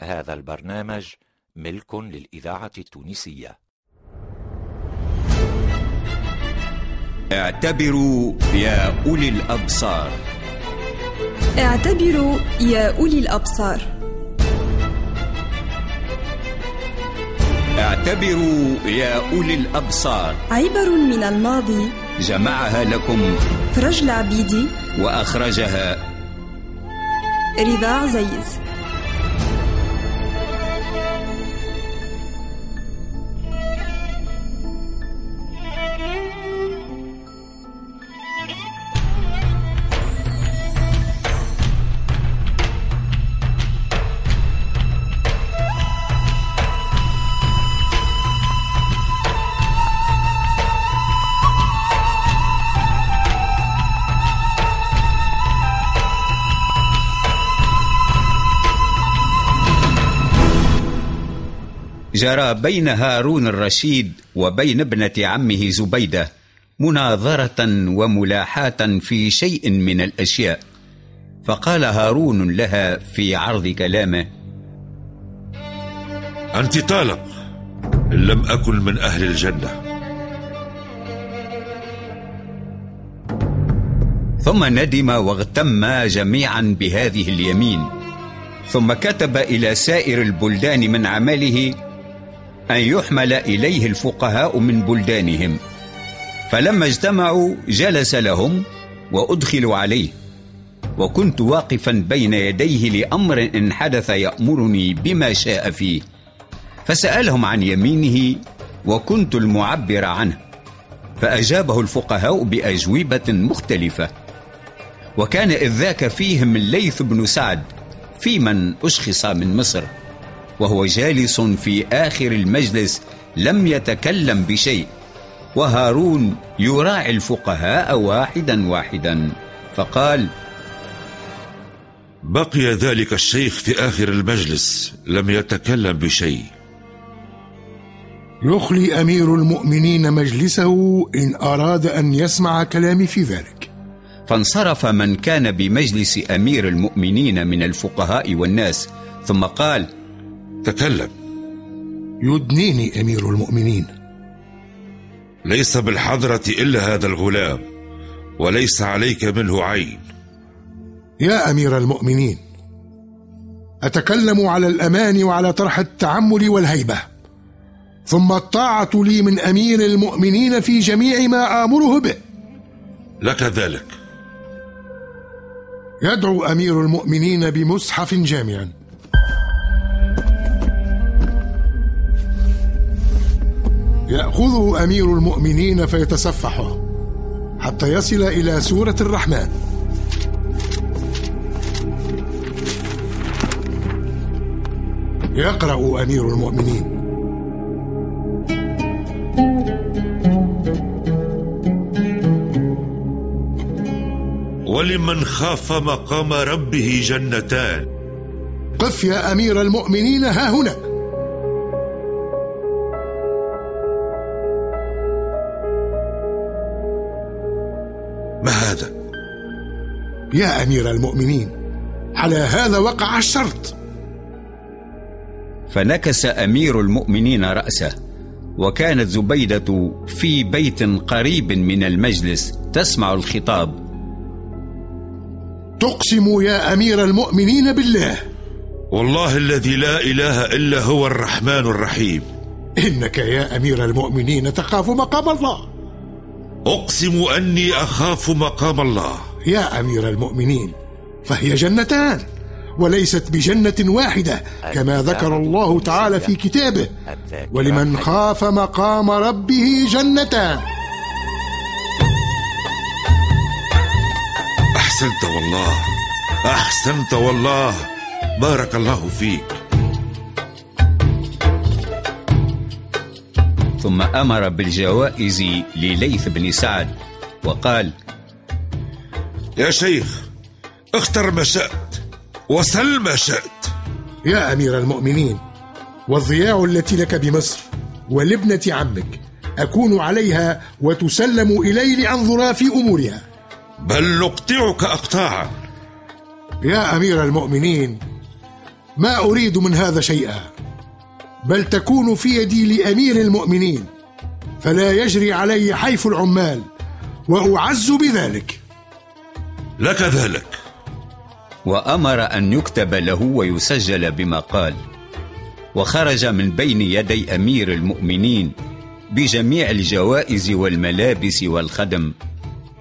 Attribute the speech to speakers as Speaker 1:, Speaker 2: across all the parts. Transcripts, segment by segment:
Speaker 1: هذا البرنامج ملك للإذاعة التونسية.
Speaker 2: اعتبروا يا أولي الأبصار.
Speaker 3: اعتبروا يا أولي الأبصار.
Speaker 2: اعتبروا يا أولي الأبصار.
Speaker 3: عبر من الماضي
Speaker 2: جمعها لكم.
Speaker 3: فرج العبيدي
Speaker 2: وأخرجها.
Speaker 3: رضا عزيز.
Speaker 2: جرى بين هارون الرشيد وبين ابنة عمه زبيدة مناظرة وملاحاة في شيء من الأشياء. فقال هارون لها في عرض كلامه
Speaker 4: أنت طالق إن لم أكن من أهل الجنة.
Speaker 2: ثم ندم واغتم جميعا بهذه اليمين. ثم كتب إلى سائر البلدان من عمله أن يحمل إليه الفقهاء من بلدانهم. فلما اجتمعوا جلس لهم وأدخلوا عليه. وكنت واقفا بين يديه لأمر إن حدث يأمرني بما شاء فيه. فسألهم عن يمينه وكنت المعبر عنه. فأجابه الفقهاء بأجوبة مختلفة. وكان إذ ذاك فيهم الليث بن سعد في من أشخص من مصر. وهو جالس في آخر المجلس لم يتكلم بشيء. وهارون يراعي الفقهاء واحدا واحدا. فقال
Speaker 4: بقي ذلك الشيخ في آخر المجلس لم يتكلم بشيء.
Speaker 5: يخلي أمير المؤمنين مجلسه إن أراد أن يسمع كلامي في ذلك.
Speaker 2: فانصرف من كان بمجلس أمير المؤمنين من الفقهاء والناس ثم قال
Speaker 4: تكلم.
Speaker 5: يدنيني أمير المؤمنين.
Speaker 4: ليس بالحضرة إلا هذا الغلام وليس عليك منه عين.
Speaker 5: يا أمير المؤمنين أتكلم على الأمان وعلى طرح التعمل والهيبة. ثم الطاعة لي من أمير المؤمنين في جميع ما آمره به.
Speaker 4: لك ذلك.
Speaker 5: يدعو أمير المؤمنين بمصحف جامع يأخذه أمير المؤمنين فيتصفحه حتى يصل إلى سورة الرحمن. يقرأ أمير المؤمنين.
Speaker 4: ولمن خاف مقام ربه جنتان.
Speaker 5: قف يا أمير المؤمنين ها هنا.
Speaker 4: ما هذا؟
Speaker 5: يا أمير المؤمنين على هذا وقع الشرط.
Speaker 2: فنكس أمير المؤمنين رأسه وكانت زبيدة في بيت قريب من المجلس تسمع الخطاب.
Speaker 5: تقسم يا أمير المؤمنين بالله.
Speaker 4: والله الذي لا إله إلا هو الرحمن الرحيم.
Speaker 5: إنك يا أمير المؤمنين تخاف مقام الله.
Speaker 4: أقسم أني أخاف مقام الله.
Speaker 5: يا أمير المؤمنين فهي جنتان وليست بجنة واحدة كما ذكر الله تعالى في كتابه. ولمن خاف مقام ربه جنتان.
Speaker 4: أحسنت والله أحسنت والله. بارك الله فيك.
Speaker 2: ثم أمر بالجوائز لليث بن سعد وقال
Speaker 4: يا شيخ اختر ما شئت وسل ما شئت
Speaker 5: يا أمير المؤمنين والضياع التي لك بمصر ولابنة عمك أكون عليها وتسلم إلي لأنظر في أمورها.
Speaker 4: بل نقطعك أقطاعا.
Speaker 5: يا أمير المؤمنين ما أريد من هذا شيئا. بل تكون في يدي لأمير المؤمنين فلا يجري علي حيف العمال وأعز بذلك.
Speaker 4: لك ذلك.
Speaker 2: وأمر أن يكتب له ويسجل بما قال. وخرج من بين يدي أمير المؤمنين بجميع الجوائز والملابس والخدم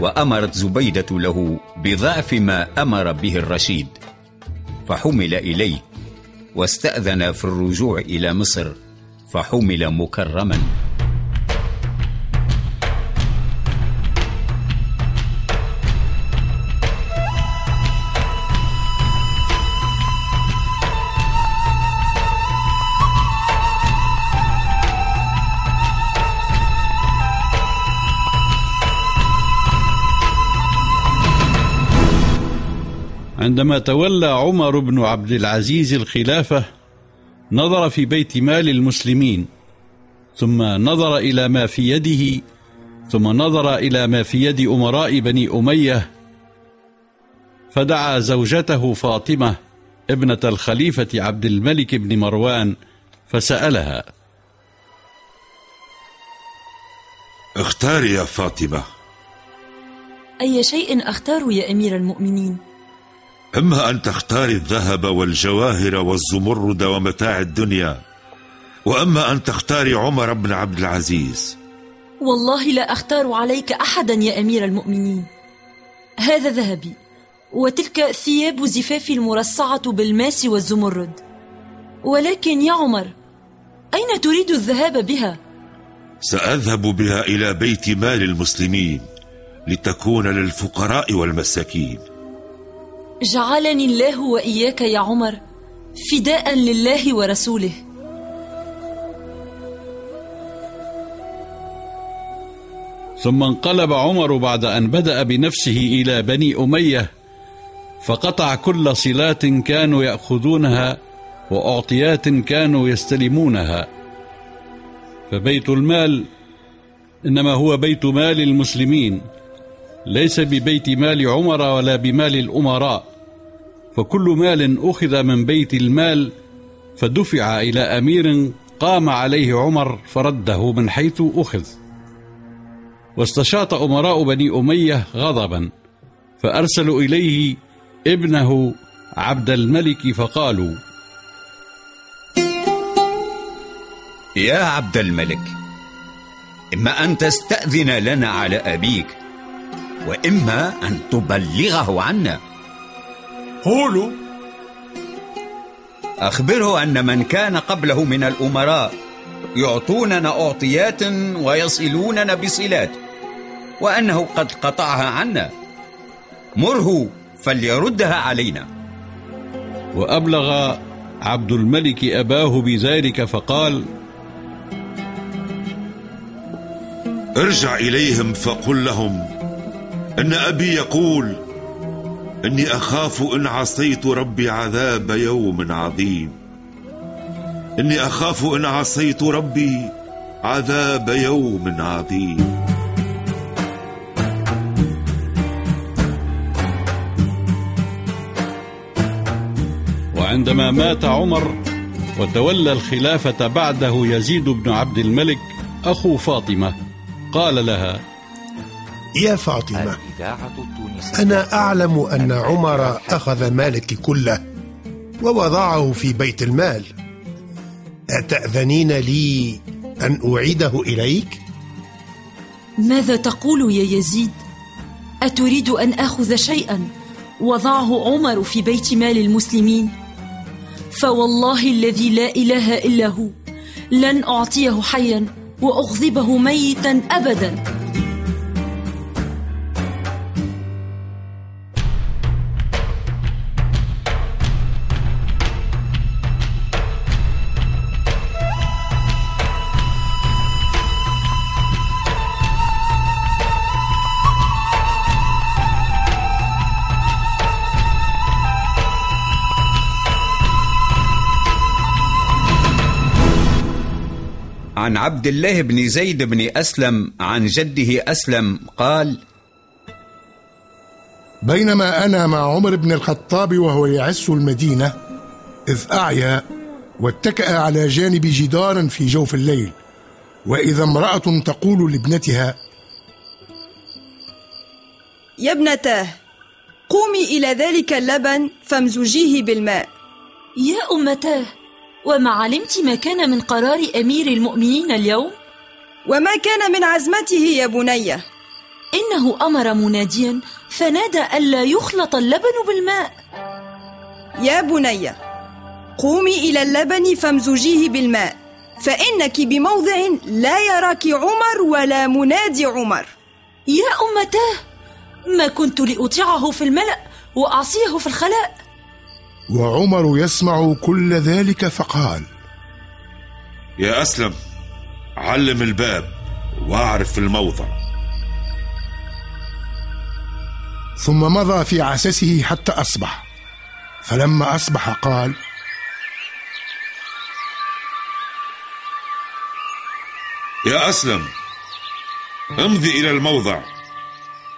Speaker 2: وأمرت زبيدة له بضعف ما أمر به الرشيد فحمل إليه. واستأذن في الرجوع إلى مصر فحمل مكرما.
Speaker 6: عندما تولى عمر بن عبد العزيز الخلافة نظر في بيت مال المسلمين ثم نظر إلى ما في يده ثم نظر إلى ما في يد أمراء بني أمية فدعا زوجته فاطمة ابنة الخليفة عبد الملك بن مروان فسألها.
Speaker 4: اختاري يا فاطمة.
Speaker 7: أي شيء أختار يا أمير المؤمنين؟
Speaker 4: إما أن تختاري الذهب والجواهر والزمرد ومتاع الدنيا وأما أن تختاري عمر بن عبد العزيز.
Speaker 7: والله لا أختار عليك أحدا يا أمير المؤمنين. هذا ذهبي وتلك ثياب زفافي المرصعة بالماس والزمرد. ولكن يا عمر أين تريد الذهاب بها؟
Speaker 4: سأذهب بها إلى بيت مال المسلمين لتكون للفقراء والمساكين.
Speaker 7: جعلني الله وإياك يا عمر فداء لله ورسوله.
Speaker 6: ثم انقلب عمر بعد أن بدأ بنفسه إلى بني أمية فقطع كل صلات كانوا يأخذونها وأعطيات كانوا يستلمونها. فبيت المال إنما هو بيت مال المسلمين ليس ببيت مال عمر ولا بمال الأمراء. فكل مال أخذ من بيت المال فدفع إلى أمير قام عليه عمر فرده من حيث أخذ. واستشاط أمراء بني أمية غضبا فأرسلوا إليه ابنه عبد الملك فقالوا
Speaker 2: يا عبد الملك إما أن تستأذن لنا على أبيك وإما أن تبلغه عنا.
Speaker 5: قولوا.
Speaker 2: أخبره أن من كان قبله من الأمراء يعطوننا أعطيات ويصلوننا بصلات وأنه قد قطعها عنا. مره فليردها علينا.
Speaker 6: وأبلغ عبد الملك أباه بذلك فقال
Speaker 4: ارجع إليهم فقل لهم إن أبي يقول إني أخاف إن عصيت ربي عذاب يوم عظيم. إني أخاف إن عصيت ربي عذاب يوم عظيم.
Speaker 6: وعندما مات عمر وتولى الخلافة بعده يزيد بن عبد الملك أخو فاطمة قال لها
Speaker 8: يا فاطمة أنا أعلم أن عمر أخذ مالك كله ووضعه في بيت المال. أتأذنين لي أن أعيده إليك؟
Speaker 7: ماذا تقول يا يزيد؟ أتريد أن آخذ شيئا وضعه عمر في بيت مال المسلمين؟ فوالله الذي لا إله إلا هو لن أعطيه حيا وأغضبه ميتا ابدا.
Speaker 2: عن عبد الله بن زيد بن أسلم عن جده أسلم قال
Speaker 5: بينما أنا مع عمر بن الخطاب وهو يعس المدينة إذ أعيا واتكأ على جانب جدار في جوف الليل وإذا امرأة تقول لابنتها
Speaker 3: يا ابنتاه قومي إلى ذلك اللبن فامزجيه بالماء.
Speaker 7: يا أمتاه وما علمت ما كان من قرار أمير المؤمنين اليوم؟
Speaker 3: وما كان من عزمته يا بني.
Speaker 7: إنه أمر مناديا فنادى ألا يخلط اللبن بالماء.
Speaker 3: يا بني قومي إلى اللبن فامزجيه بالماء فإنك بموضع لا يراك عمر ولا منادي عمر.
Speaker 7: يا أمتاه ما كنت لأطيعه في الملأ وأعصيه في الخلاء.
Speaker 5: وعمر يسمع كل ذلك فقال
Speaker 4: يا أسلم علم الباب واعرف الموضع.
Speaker 5: ثم مضى في عسسه حتى أصبح. فلما أصبح قال
Speaker 4: يا أسلم امضي إلى الموضع.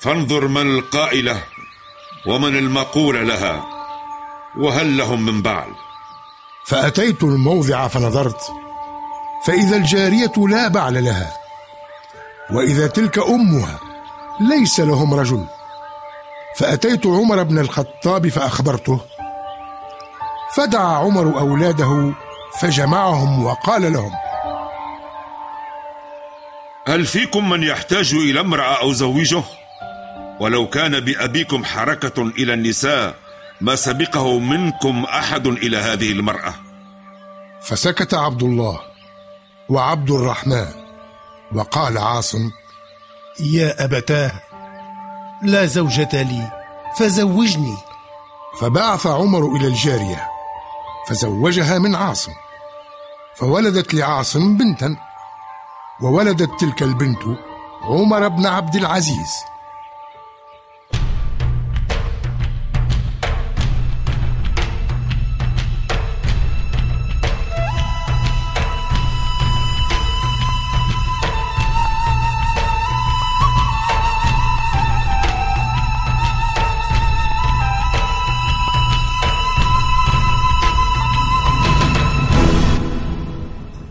Speaker 4: فانظر من القائلة ومن المقول لها. وهل لهم من بعل
Speaker 5: فأتيت الموضع فنظرت فإذا الجارية لا بعل لها وإذا تلك أمها ليس لهم رجل فأتيت عمر بن الخطاب فأخبرته فدعا عمر أولاده فجمعهم وقال لهم
Speaker 4: هل فيكم من يحتاج إلى امرأة أو زوجه؟ ولو كان بأبيكم حركة إلى النساء ما سبقه منكم أحد إلى هذه المرأة.
Speaker 5: فسكت عبد الله وعبد الرحمن وقال عاصم
Speaker 8: يا أبتاه لا زوجة لي فزوجني.
Speaker 5: فبعث عمر إلى الجارية فزوجها من عاصم فولدت لعاصم بنتا وولدت تلك البنت عمر بن عبد العزيز.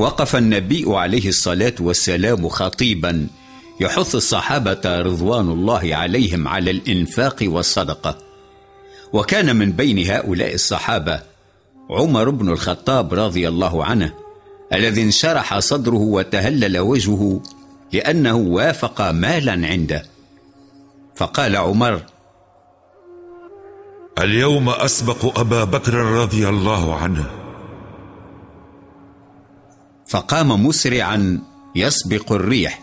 Speaker 2: وقف النبي عليه الصلاة والسلام خطيبا. يحث الصحابة رضوان الله عليهم على الإنفاق والصدقة. وكان من بين هؤلاء الصحابة عمر بن الخطاب رضي الله عنه الذي انشرح صدره وتهلل وجهه لأنه وافق مالا عنده. فقال عمر
Speaker 4: اليوم أسبق أبا بكر رضي الله عنه.
Speaker 2: فقام مسرعا يسبق الريح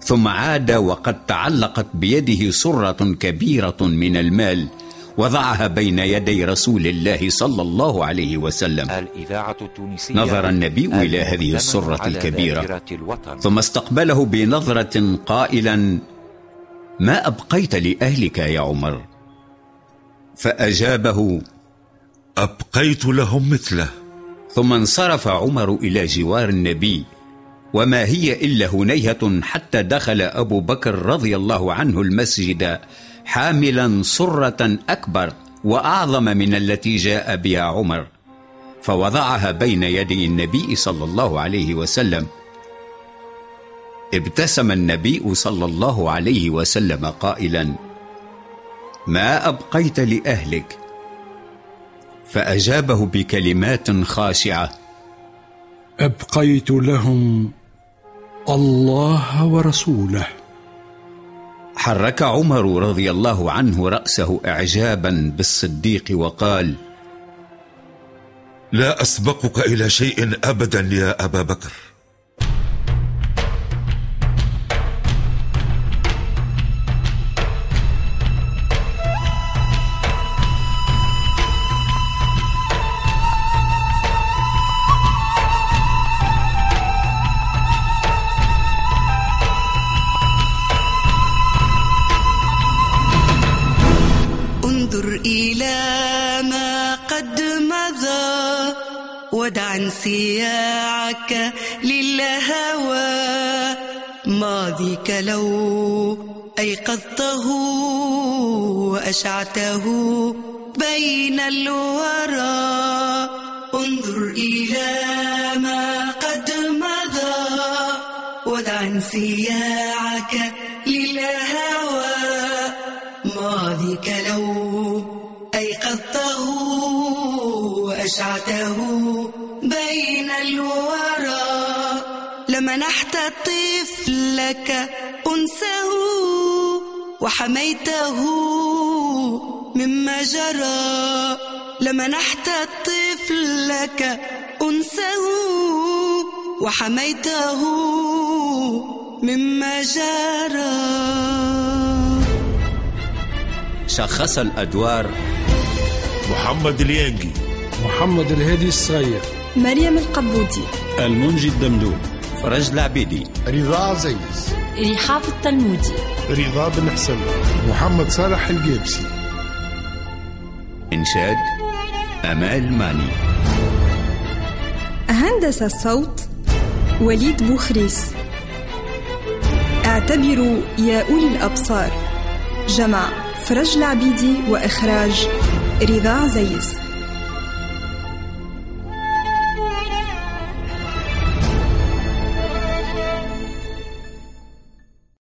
Speaker 2: ثم عاد وقد تعلقت بيده سرة كبيرة من المال وضعها بين يدي رسول الله صلى الله عليه وسلم.
Speaker 1: الإذاعة التونسية
Speaker 2: نظر النبي إلى هذه السرة الكبيرة ثم استقبله بنظرة قائلا ما أبقيت لأهلك يا عمر؟ فأجابه
Speaker 4: أبقيت لهم مثله.
Speaker 2: ثم انصرف عمر إلى جوار النبي وما هي إلا هنيهة حتى دخل أبو بكر رضي الله عنه المسجد حاملا سرة أكبر وأعظم من التي جاء بها عمر فوضعها بين يدي النبي صلى الله عليه وسلم. ابتسم النبي صلى الله عليه وسلم قائلا ما أبقيت لأهلك فأجابه بكلمات خاشعة.
Speaker 9: أبقيت لهم الله ورسوله.
Speaker 2: حرك عمر رضي الله عنه رأسه إعجابا بالصديق وقال
Speaker 4: لا أسبقك إلى شيء أبدا يا أبا بكر.
Speaker 10: ماضيك لو أيقظته وأشعته بين الورى. انظر إلى ما قد مضى ودع انسياعك للهوى. ماضيك لو أيقظته وأشعته بين الورى. لمنحت طفلك أنسه وحميته مما جرى لمنحت طفلك أنسه وحميته مما جرى.
Speaker 2: شخص الأدوار.
Speaker 4: محمد اليانجي.
Speaker 9: محمد الهادي الصغير.
Speaker 3: مريم القبودي
Speaker 6: المنجي الدمدوم.
Speaker 2: فرج العبيدي
Speaker 8: رضا عزيز
Speaker 7: رحاب التلمودي
Speaker 8: رضا بن حسن.
Speaker 5: محمد صالح الجيبسي
Speaker 2: إنشاد أمال ماني.
Speaker 3: هندس الصوت وليد بوخريس. اعتبروا يا أولي الأبصار. جمع فرج العبيدي وإخراج رضا عزيز